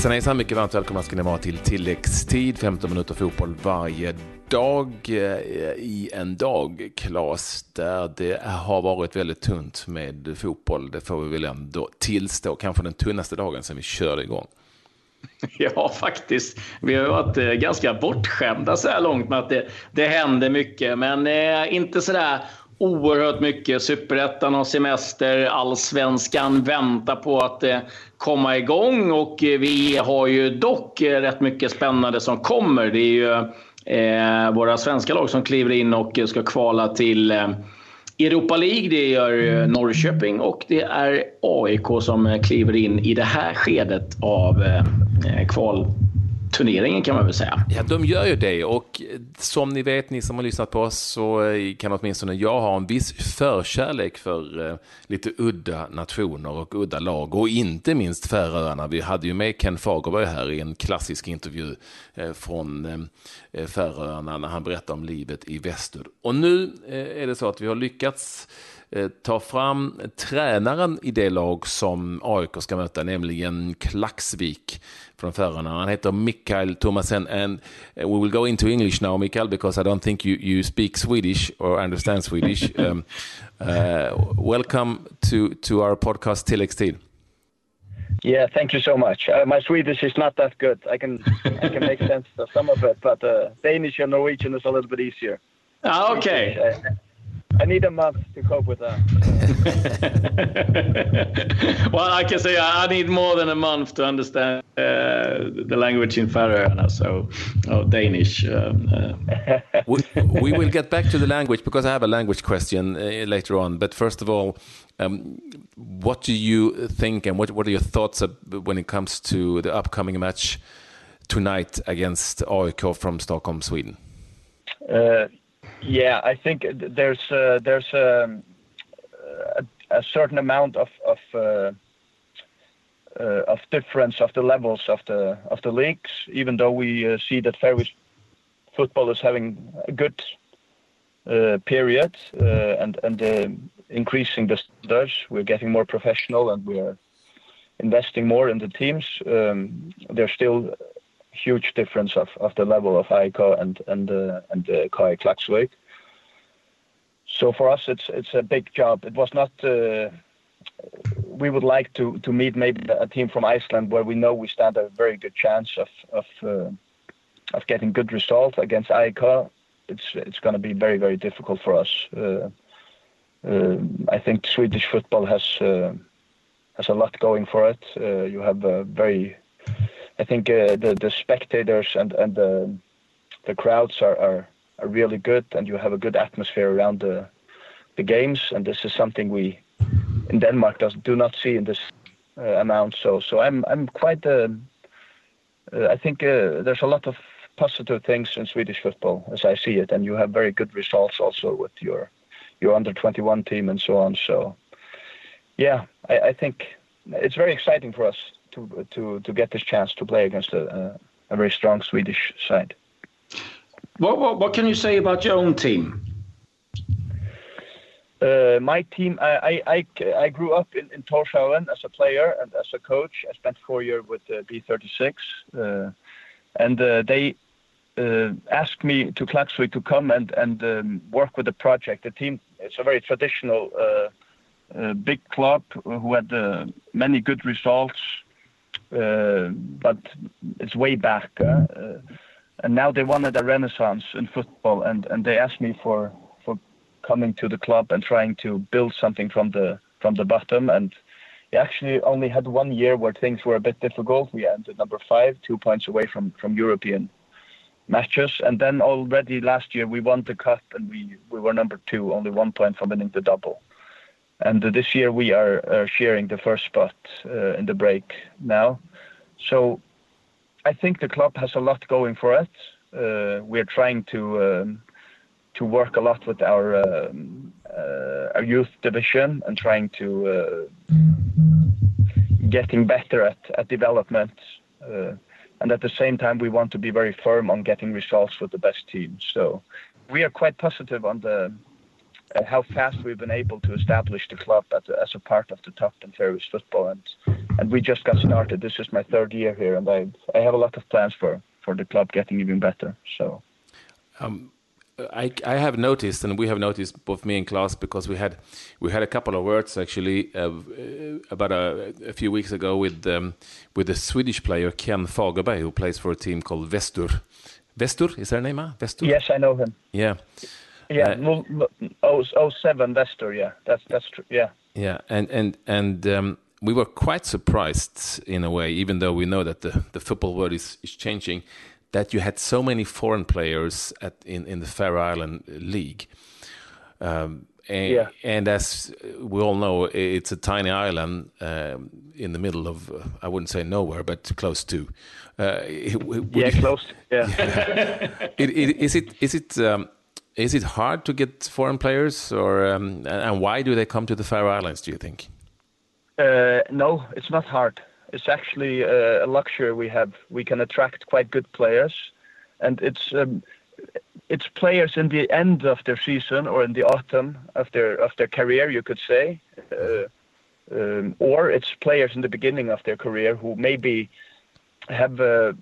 Hejsan hejsan, mycket varmt välkomna ska ni vara till tilläggstid, 15 minuter fotboll varje dag eh, i en dag, Klas, där det har varit väldigt tunt med fotboll. Det får vi väl ändå tillstå, kanske den tunnaste dagen sedan vi körde igång. Ja, faktiskt. Vi har varit eh, ganska bortskämda så här långt med att det, det händer mycket, men eh, inte så där oerhört mycket. Superettan har semester, allsvenskan väntar på att eh, komma igång och eh, vi har ju dock eh, rätt mycket spännande som kommer. Det är ju eh, våra svenska lag som kliver in och ska kvala till eh, Europa League. Det gör Norrköping och det är AIK som kliver in i det här skedet av eh, kval turneringen kan man väl säga. Ja, de gör ju det och som ni vet, ni som har lyssnat på oss, så kan åtminstone jag ha en viss förkärlek för eh, lite udda nationer och udda lag och inte minst Färöarna. Vi hade ju med Ken Fagerberg här i en klassisk intervju eh, från eh, Färöarna när han berättade om livet i väster. Och nu eh, är det så att vi har lyckats ta fram tränaren i det lag som AIK ska möta, nämligen Klaxvik från Färöarna. Han heter Mikael Thomasen and we will go into English now, Mikael, because I don't think you, you speak Swedish or understand Swedish. um, uh, welcome to, to our podcast Tilläggstid. Yeah, thank you so much. Uh, my Swedish is not that good. I can I can make sense of some of it, but uh, Danish and Norwegian is a little bit easier. Ah, okay. Uh, I need a month to cope with that. well, I can say I need more than a month to understand uh, the language in Faroe, so oh, Danish. Um, uh. we, we, will get back to the language because I have a language question uh, later on. But first of all, um, what do you think and what, what are your thoughts when it comes to the upcoming match tonight against AIK from Stockholm, Sweden? Yeah, I think there's uh, there's um, a, a, certain amount of of, uh, uh, of difference of the levels of the of the leagues. Even though we uh, see that Faroese football is having a good uh, period uh, and and increasing the standards, we're getting more professional and we're investing more in the teams. Um, there's still huge difference of, of the level of AIK and and uh, and uh, Klaksvik. So for us, it's it's a big job. It was not. Uh, we would like to to meet maybe a team from Iceland where we know we stand a very good chance of of uh, of getting good results against AIK. It's it's going to be very very difficult for us. Uh, uh, I think Swedish football has uh, has a lot going for it. You have a very I think uh, the the spectators and and the the crowds are, are are really good, and you have a good atmosphere around the the games. And this is something we in Denmark does do not see in this uh, amount. So so I'm I'm quite. Uh, uh I think uh, there's a lot of positive things in Swedish football as I see it, and you have very good results also with your your under 21 team and so on. So yeah, I, I think it's very exciting for us to to to get this chance to play against a, a very strong Swedish side. What, what, what can you say about your own team? Uh, my team, I, I, I, grew up in, in Torshavn as a player and as a coach. I spent four years with uh, B36, uh, and uh, they uh, asked me to Klaksvik to come and and um, work with the project. The team, it's a very traditional, uh, big club who had many good results but it's way back. Uh, uh, and now they wanted a renaissance in football, and, and they asked me for for coming to the club and trying to build something from the from the bottom. And we actually only had one year where things were a bit difficult. We ended number five, two points away from from European matches. And then already last year we won the cup and we, we were number two, only one point from winning the double and this year we are, are sharing the first spot uh, in the break now. So I think the club has a lot going for us. Uh, we're trying to um, to work a lot with our um, uh, our youth division and trying to uh, getting better at, at development. Uh, and at the same time, we want to be very firm on getting results with the best teams. So we are quite positive on the uh, how fast we've been able to establish the club as a, as a part of the Tufton Faroese football, and and we just got started. This is my third year here, and I I have a lot of plans for for the club getting even better. So. Um, I, I have noticed, and we have noticed, both me and Klaus, because we had we had a couple of words actually uh, about a, a, few weeks ago with um, with the Swedish player Ken Fagerberg, who plays for a team called Vestur. Vestur is their name, huh? Vestur. Yes, I know him. Yeah. Yeah, uh, oh, oh seven Vestur. Yeah, that's that's true. Yeah. Yeah, and and and um, we were quite surprised in a way, even though we know that the the football world is is changing that you had so many foreign players at, in, in the Faroe Island League. Um, and, yeah. and, as we all know, it's a tiny island um, in the middle of, uh, I wouldn't say nowhere, but close to. Uh, yeah, you, close. Yeah. yeah. it, it, is it is it um, is it hard to get foreign players, or um, and why do they come to the Faroe Islands? Do you think? Uh, no, it's not hard it's actually a, luxury we have. We can attract quite good players, and it's um, it's players in the end of their season or in the autumn of their of their career, you could say, uh, um, or it's players in the beginning of their career who maybe have uh,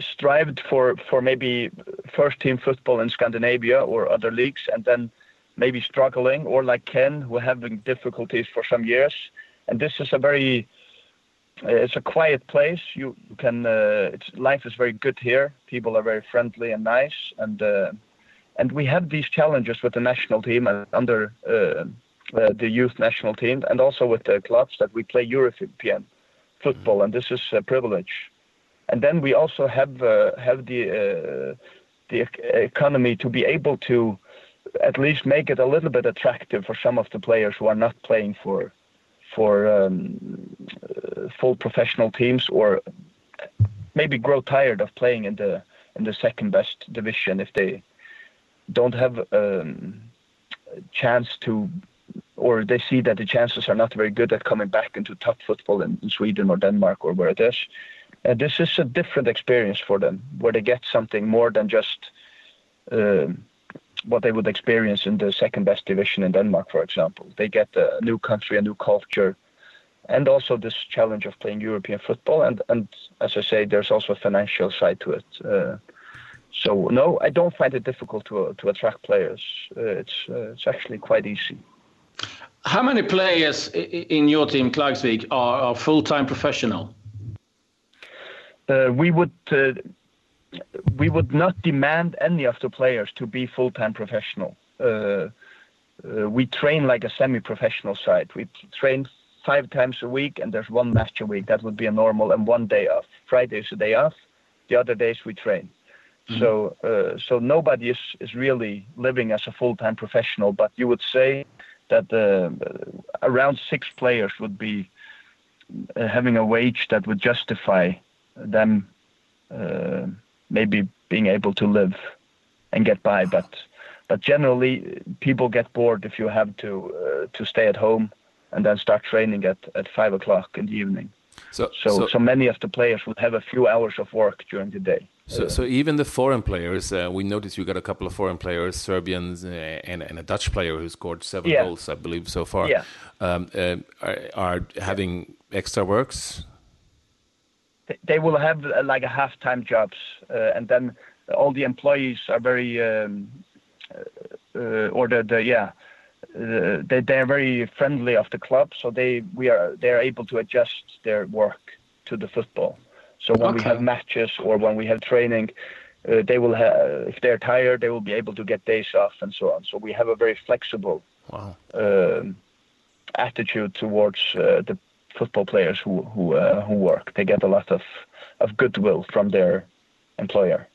strived for for maybe first team football in Scandinavia or other leagues, and then maybe struggling, or like Ken, who having difficulties for some years and this is a very it's a quiet place. You, can uh, life is very good here. People are very friendly and nice, and uh, and we have these challenges with the national team and under uh, uh, the youth national team, and also with the clubs that we play European football, and this is a privilege. And then we also have uh, have the uh, the economy to be able to at least make it a little bit attractive for some of the players who are not playing for for um, uh, full professional teams or maybe grow tired of playing in the in the second best division if they don't have um, a chance to or they see that the chances are not very good at coming back into top football in, in Sweden or Denmark or where it is. Uh, this is a different experience for them where they get something more than just uh, what they would experience in the second best division in Denmark, for example. They get a new country, a new culture, and also this challenge of playing European football. And, and as I say, there's also a financial side to it. Uh, so no, I don't find it difficult to to attract players. Uh, it's uh, it's actually quite easy. How many players in your team, Klaksvik, are, are full time professional? Uh, we would uh, we would not demand any of the players to be full-time professional. Uh, uh, we train like a semi-professional side. We train five times a week, and there's one match a week. That would be a normal, and one day off. Friday is a day off. The other days we train. Mm-hmm. So, uh, so nobody is is really living as a full-time professional. But you would say that uh, around six players would be having a wage that would justify them uh, maybe being able to live and get by. But but generally, people get bored if you have to uh, to stay at home and then start training at, at five o'clock in the evening. So, so, so, so many of the players will have a few hours of work during the day. So, uh, so even the foreign players, uh, we noticed you got a couple of foreign players, Serbians, uh, and, and a Dutch player who scored seven yeah. goals, I believe, so far. Yeah. Um, uh, are, are, having extra works they will have uh, like a half-time jobs, uh, and then all the employees are very, um, uh, or the, the yeah, they they are very friendly of the club, so they we are they are able to adjust their work to the football. So when okay. we have matches or when we have training, uh, they will have if they're tired, they will be able to get days off and so on. So we have a very flexible wow. um, attitude towards uh, the football players who who uh, who work. They get a lot of of goodwill from their employer.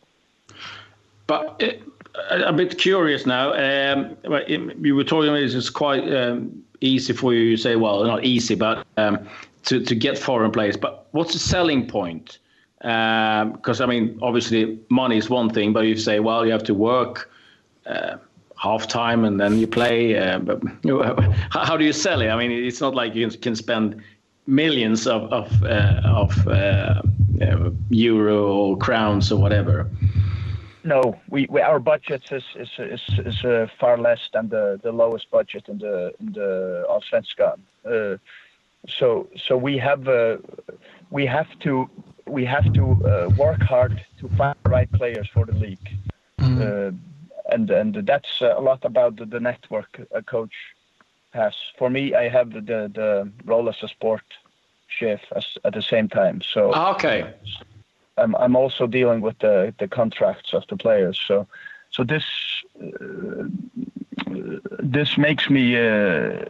But it, uh, a bit curious now. Um, you were talking about it's quite um, easy for you to say, well, not easy, but um, to to get foreign players. But what's the selling point? Because um, I mean, obviously, money is one thing, but you say, well, you have to work. Uh, half time and then you play. Uh, but how do you sell it? I mean, it's not like you can spend millions of of, uh, of uh, uh, euro or crowns or whatever. no, we, we our budget is is is, is uh, far less than the, the lowest budget in the in the Allsvenskan. Uh, so so we have uh, we have to we have to uh, work hard to find the right players for the league, mm. and and that's a lot about the, the network a coach has. For me, I have the the role as a sport chef as, at the same time. So ah, okay. I'm I'm also dealing with the the contracts of the players. So so this uh, this makes me uh,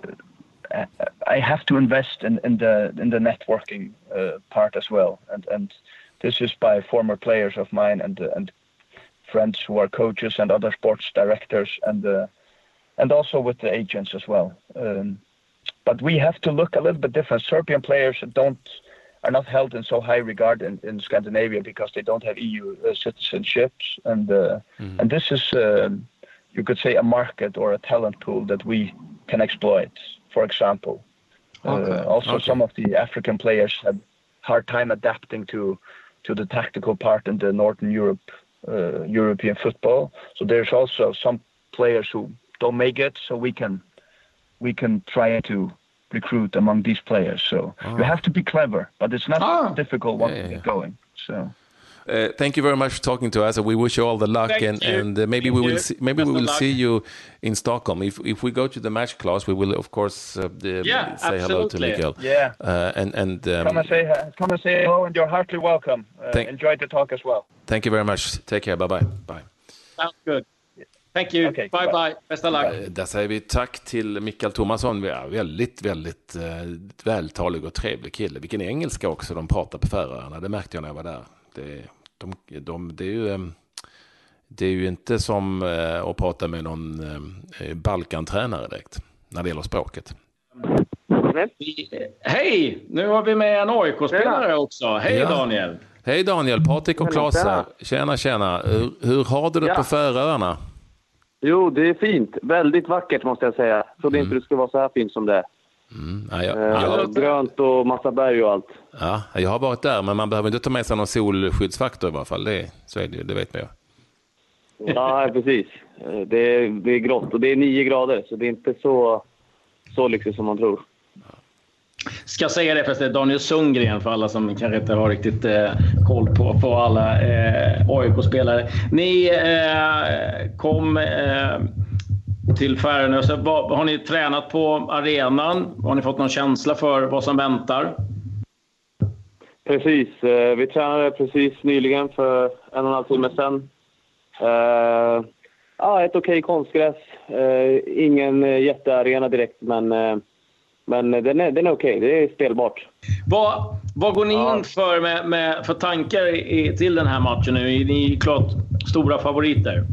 I have to invest in, in the in the networking uh, part as well, and and this is by former players of mine and and friends who are coaches and other sports directors and uh, and also with the agents as well. Um, but we have to look a little bit different. Serbian players don't are not held in so high regard in, in Scandinavia because they don't have EU uh, citizenships, and uh, mm. and this is uh, you could say a market or a talent pool that we can exploit. For example, uh, okay. also okay. some of the African players have hard time adapting to to the tactical part in the Northern Europe uh, European football. So there's also some players who don't make it, so we can we can try to recruit among these players. So oh. you have to be clever, but it's not oh. difficult once yeah, yeah, you get going. So. Uh, thank you very much for talking to us, we wish you all the luck. Thank and, and uh, maybe thank we will see, maybe Best we will see you in Stockholm. If if we go to the match class, we will of course uh, yeah, say absolutely. hello to Miguel. Yeah, uh, and and um, come and say come and say hello, and you're heartily welcome. Uh, thank, enjoy the talk as well. Thank you very much. Take care. Bye bye. Bye. Sounds good. Thank you. Okay, bye, bye. Bästa lag. Eh, där säger vi tack till Mikael Thomasson. Väldigt, väldigt eh, vältalig och trevlig kille. Vilken engelska också de pratar på Färöarna. Det märkte jag när jag var där. Det, de, de, det, är ju, eh, det är ju inte som att prata med någon Balkantränare direkt. När det gäller språket. Hej! Nu har vi med en AIK-spelare också. Hej ja. Daniel! Hej Daniel, Patrik och Klas här. Tjena, tjena. Hur, hur har du det ja. på Färöarna? Jo, det är fint. Väldigt vackert måste jag säga. Trodde mm. inte det skulle vara så här fint som det är. Mm. Ja, jag, jag, grönt och massa berg och allt. Ja, jag har varit där, men man behöver inte ta med sig någon solskyddsfaktor i varje fall. Det, så är det, det vet man ju. Ja, precis. Det är, det är grått och det är nio grader, så det är inte så, så lyxigt som man tror. Ska säga det förresten, Daniel Sundgren för alla som kanske inte har riktigt eh, koll på, på alla eh, AIK-spelare. Ni eh, kom eh, till Färönö. Har ni tränat på arenan? Har ni fått någon känsla för vad som väntar? Precis. Eh, vi tränade precis nyligen för en och en halv timme sedan. Eh, ja, ett okej okay konstgräs. Eh, ingen eh, jättearena direkt, men eh, men den är, den är okej. Okay. Det är spelbart. Vad, vad går ni ja. in för med, med för tankar i, till den här matchen nu? Är ni klart stora favoriter?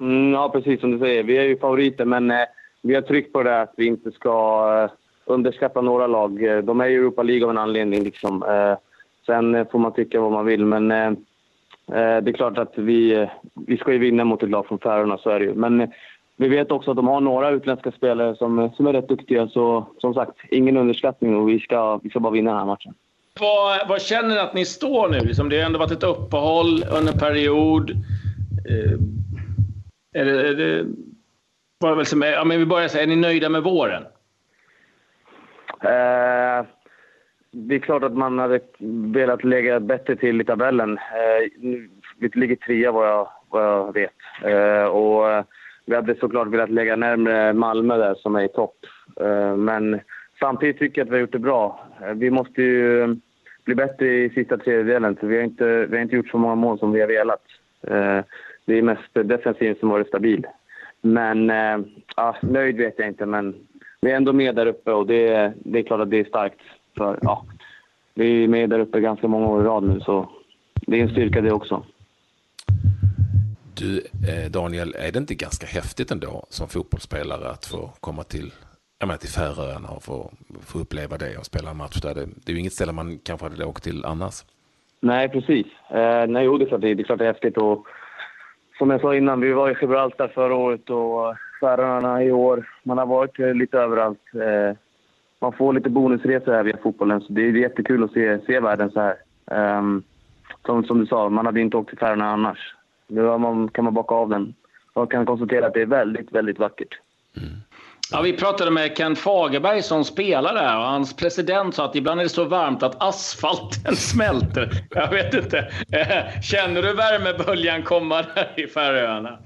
Mm, ja, precis som du säger. Vi är ju favoriter, men eh, vi har tryckt på det att vi inte ska eh, underskatta några lag. Eh, de är i Europa League av en anledning. Liksom. Eh, sen får man tycka vad man vill, men eh, eh, det är klart att vi, vi ska ju vinna mot ett lag från Färöarna, så är det ju. Men vi vet också att de har några utländska spelare som, som är rätt duktiga. Så som sagt, ingen underskattning och vi ska, vi ska bara vinna den här matchen. Vad, vad känner ni att ni står nu? Liksom, det har ändå varit ett uppehåll under en period. Eh, är det, är det, vad väl som ja, men vi börjar säga, är ni nöjda med våren? Eh, det är klart att man hade velat lägga bättre till i tabellen. Eh, vi ligger trea vad jag, vad jag vet. Eh, och vi hade såklart velat lägga närmare Malmö där som är i topp. Eh, men samtidigt tycker jag att vi har gjort det bra. Eh, vi måste ju eh, bli bättre i sista tredjedelen för vi har inte, vi har inte gjort så många mål som vi har velat. Det är mest defensiven som varit stabil. Men ja, nöjd vet jag inte, men vi är ändå med där uppe och det, det är klart att det är starkt. För, ja, vi är med där uppe ganska många år i rad nu så det är en styrka det också. Du, eh, Daniel, är det inte ganska häftigt ändå som fotbollsspelare att få komma till, jag menar, till Färöarna och få, få uppleva det och spela en match där? Det, det är ju inget ställe man kanske hade åkt till annars. Nej, precis. Eh, nej, jo, det är klart det, det är klart det är häftigt. Och, som jag sa innan, vi var i Gibraltar förra året och Färöarna i år. Man har varit eh, lite överallt. Eh, man får lite bonusresor här via fotbollen, så det är jättekul att se, se världen så här. Eh, som, som du sa, man hade inte åkt till Färöarna annars. Nu man, kan man bocka av den och kan konstatera att det är väldigt, väldigt vackert. Mm. Ja, vi pratade med Ken Fagerberg som spelar där och hans president sa att ibland är det så varmt att asfalten smälter. Jag vet inte. Eh, känner du värmeböljan komma där i Färöarna?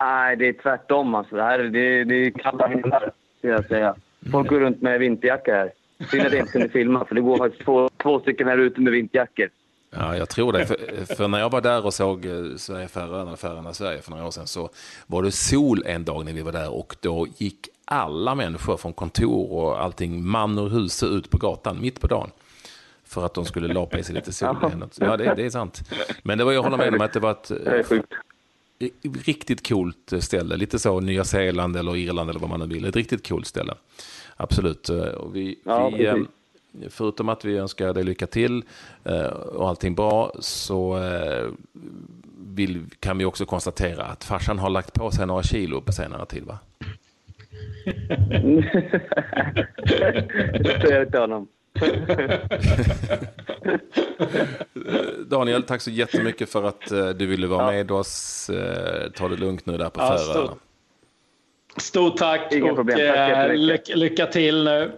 Nej, det är tvärtom. Alltså. Det, här, det, det är kalla himlar, skulle jag säga. Folk går runt med vinterjacka här. Synd att jag inte kunde filma, för det går faktiskt två, två stycken här ute med vinterjackor. Ja, jag tror det. För, för, när jag var där och såg eh, Sverige-Färöarna, Färöarna-Sverige för några år sedan så var det sol en dag när vi var där och då gick alla människor från kontor och allting, man ur huset, ut på gatan mitt på dagen. För att de skulle lapa i sig lite sol. Ja, det, det är sant. Men det var, jag håller med om att det var ett riktigt coolt ställe. Lite så Nya Zeeland eller Irland eller vad man nu vill. Ett riktigt coolt ställe. Absolut. Och vi, ja, vi, eh, förutom att vi önskar dig lycka till eh, och allting bra så eh, vill, kan vi också konstatera att farsan har lagt på sig några kilo på senare tid va? det säger jag till honom. Daniel, tack så jättemycket för att uh, du ville vara ja. med oss. Ta det lugnt nu där på ja, Färöarna. Stort tack Inga och problem. Tack lycka till nu.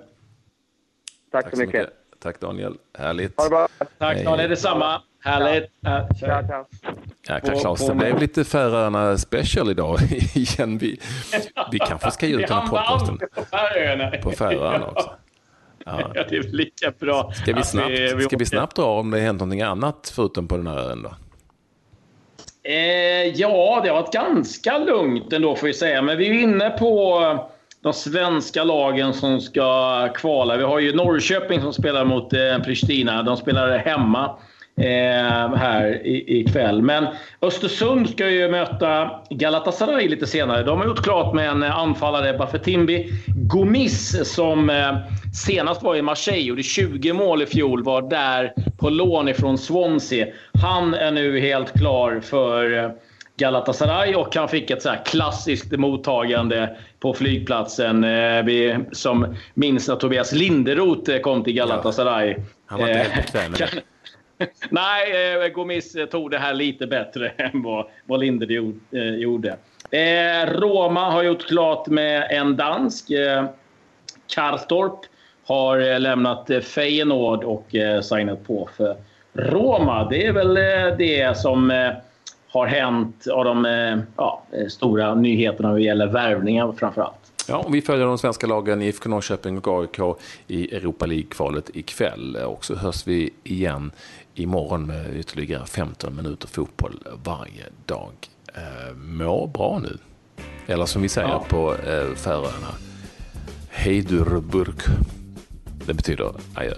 Tack, tack så mycket. mycket. Tack Daniel, härligt. Ha det bra. Tack Daniel, detsamma. Härligt. Ja. Ciao. Jäklar Claes, det blev lite Färöarna special idag igen. Vi, vi kanske ska ge ut den här podcasten på Färöarna också. Ja. ja, det är lika bra. Ska vi snabbt, vi, vi ska vi snabbt dra om det hänt någonting annat förutom på den här ön då? Eh, ja, det har varit ganska lugnt ändå får vi säga. Men vi är inne på de svenska lagen som ska kvala. Vi har ju Norrköping som spelar mot eh, Pristina. De spelar hemma eh, här ikväll. Men Östersund ska ju möta Galatasaray lite senare. De har gjort klart med en eh, anfallare, Bafetimbi Gomis, som eh, senast var i Marseille och gjorde 20 mål i fjol. Var där på lån ifrån Swansea. Han är nu helt klar för eh, Galatasaray och han fick ett så klassiskt mottagande på flygplatsen. Eh, vi som minns när Tobias Linderoth eh, kom till Galatasaray. Ja, han var inte helt bekväm. Nej, eh, Gomis tog det här lite bättre än vad, vad Linder gjorde. Eh, Roma har gjort klart med en dansk. Eh, Karstorp har lämnat Feyenoord och eh, signat på för Roma. Det är väl det som har hänt av de ja, stora nyheterna vad gäller värvningar framför allt. Ja, och vi följer de svenska lagen IFK Norrköping och AIK i Europa League-kvalet ikväll. Och så hörs vi igen imorgon med ytterligare 15 minuter fotboll varje dag. Eh, må bra nu. Eller som vi säger ja. på eh, Färöarna, Heidurburg. Det betyder adjö.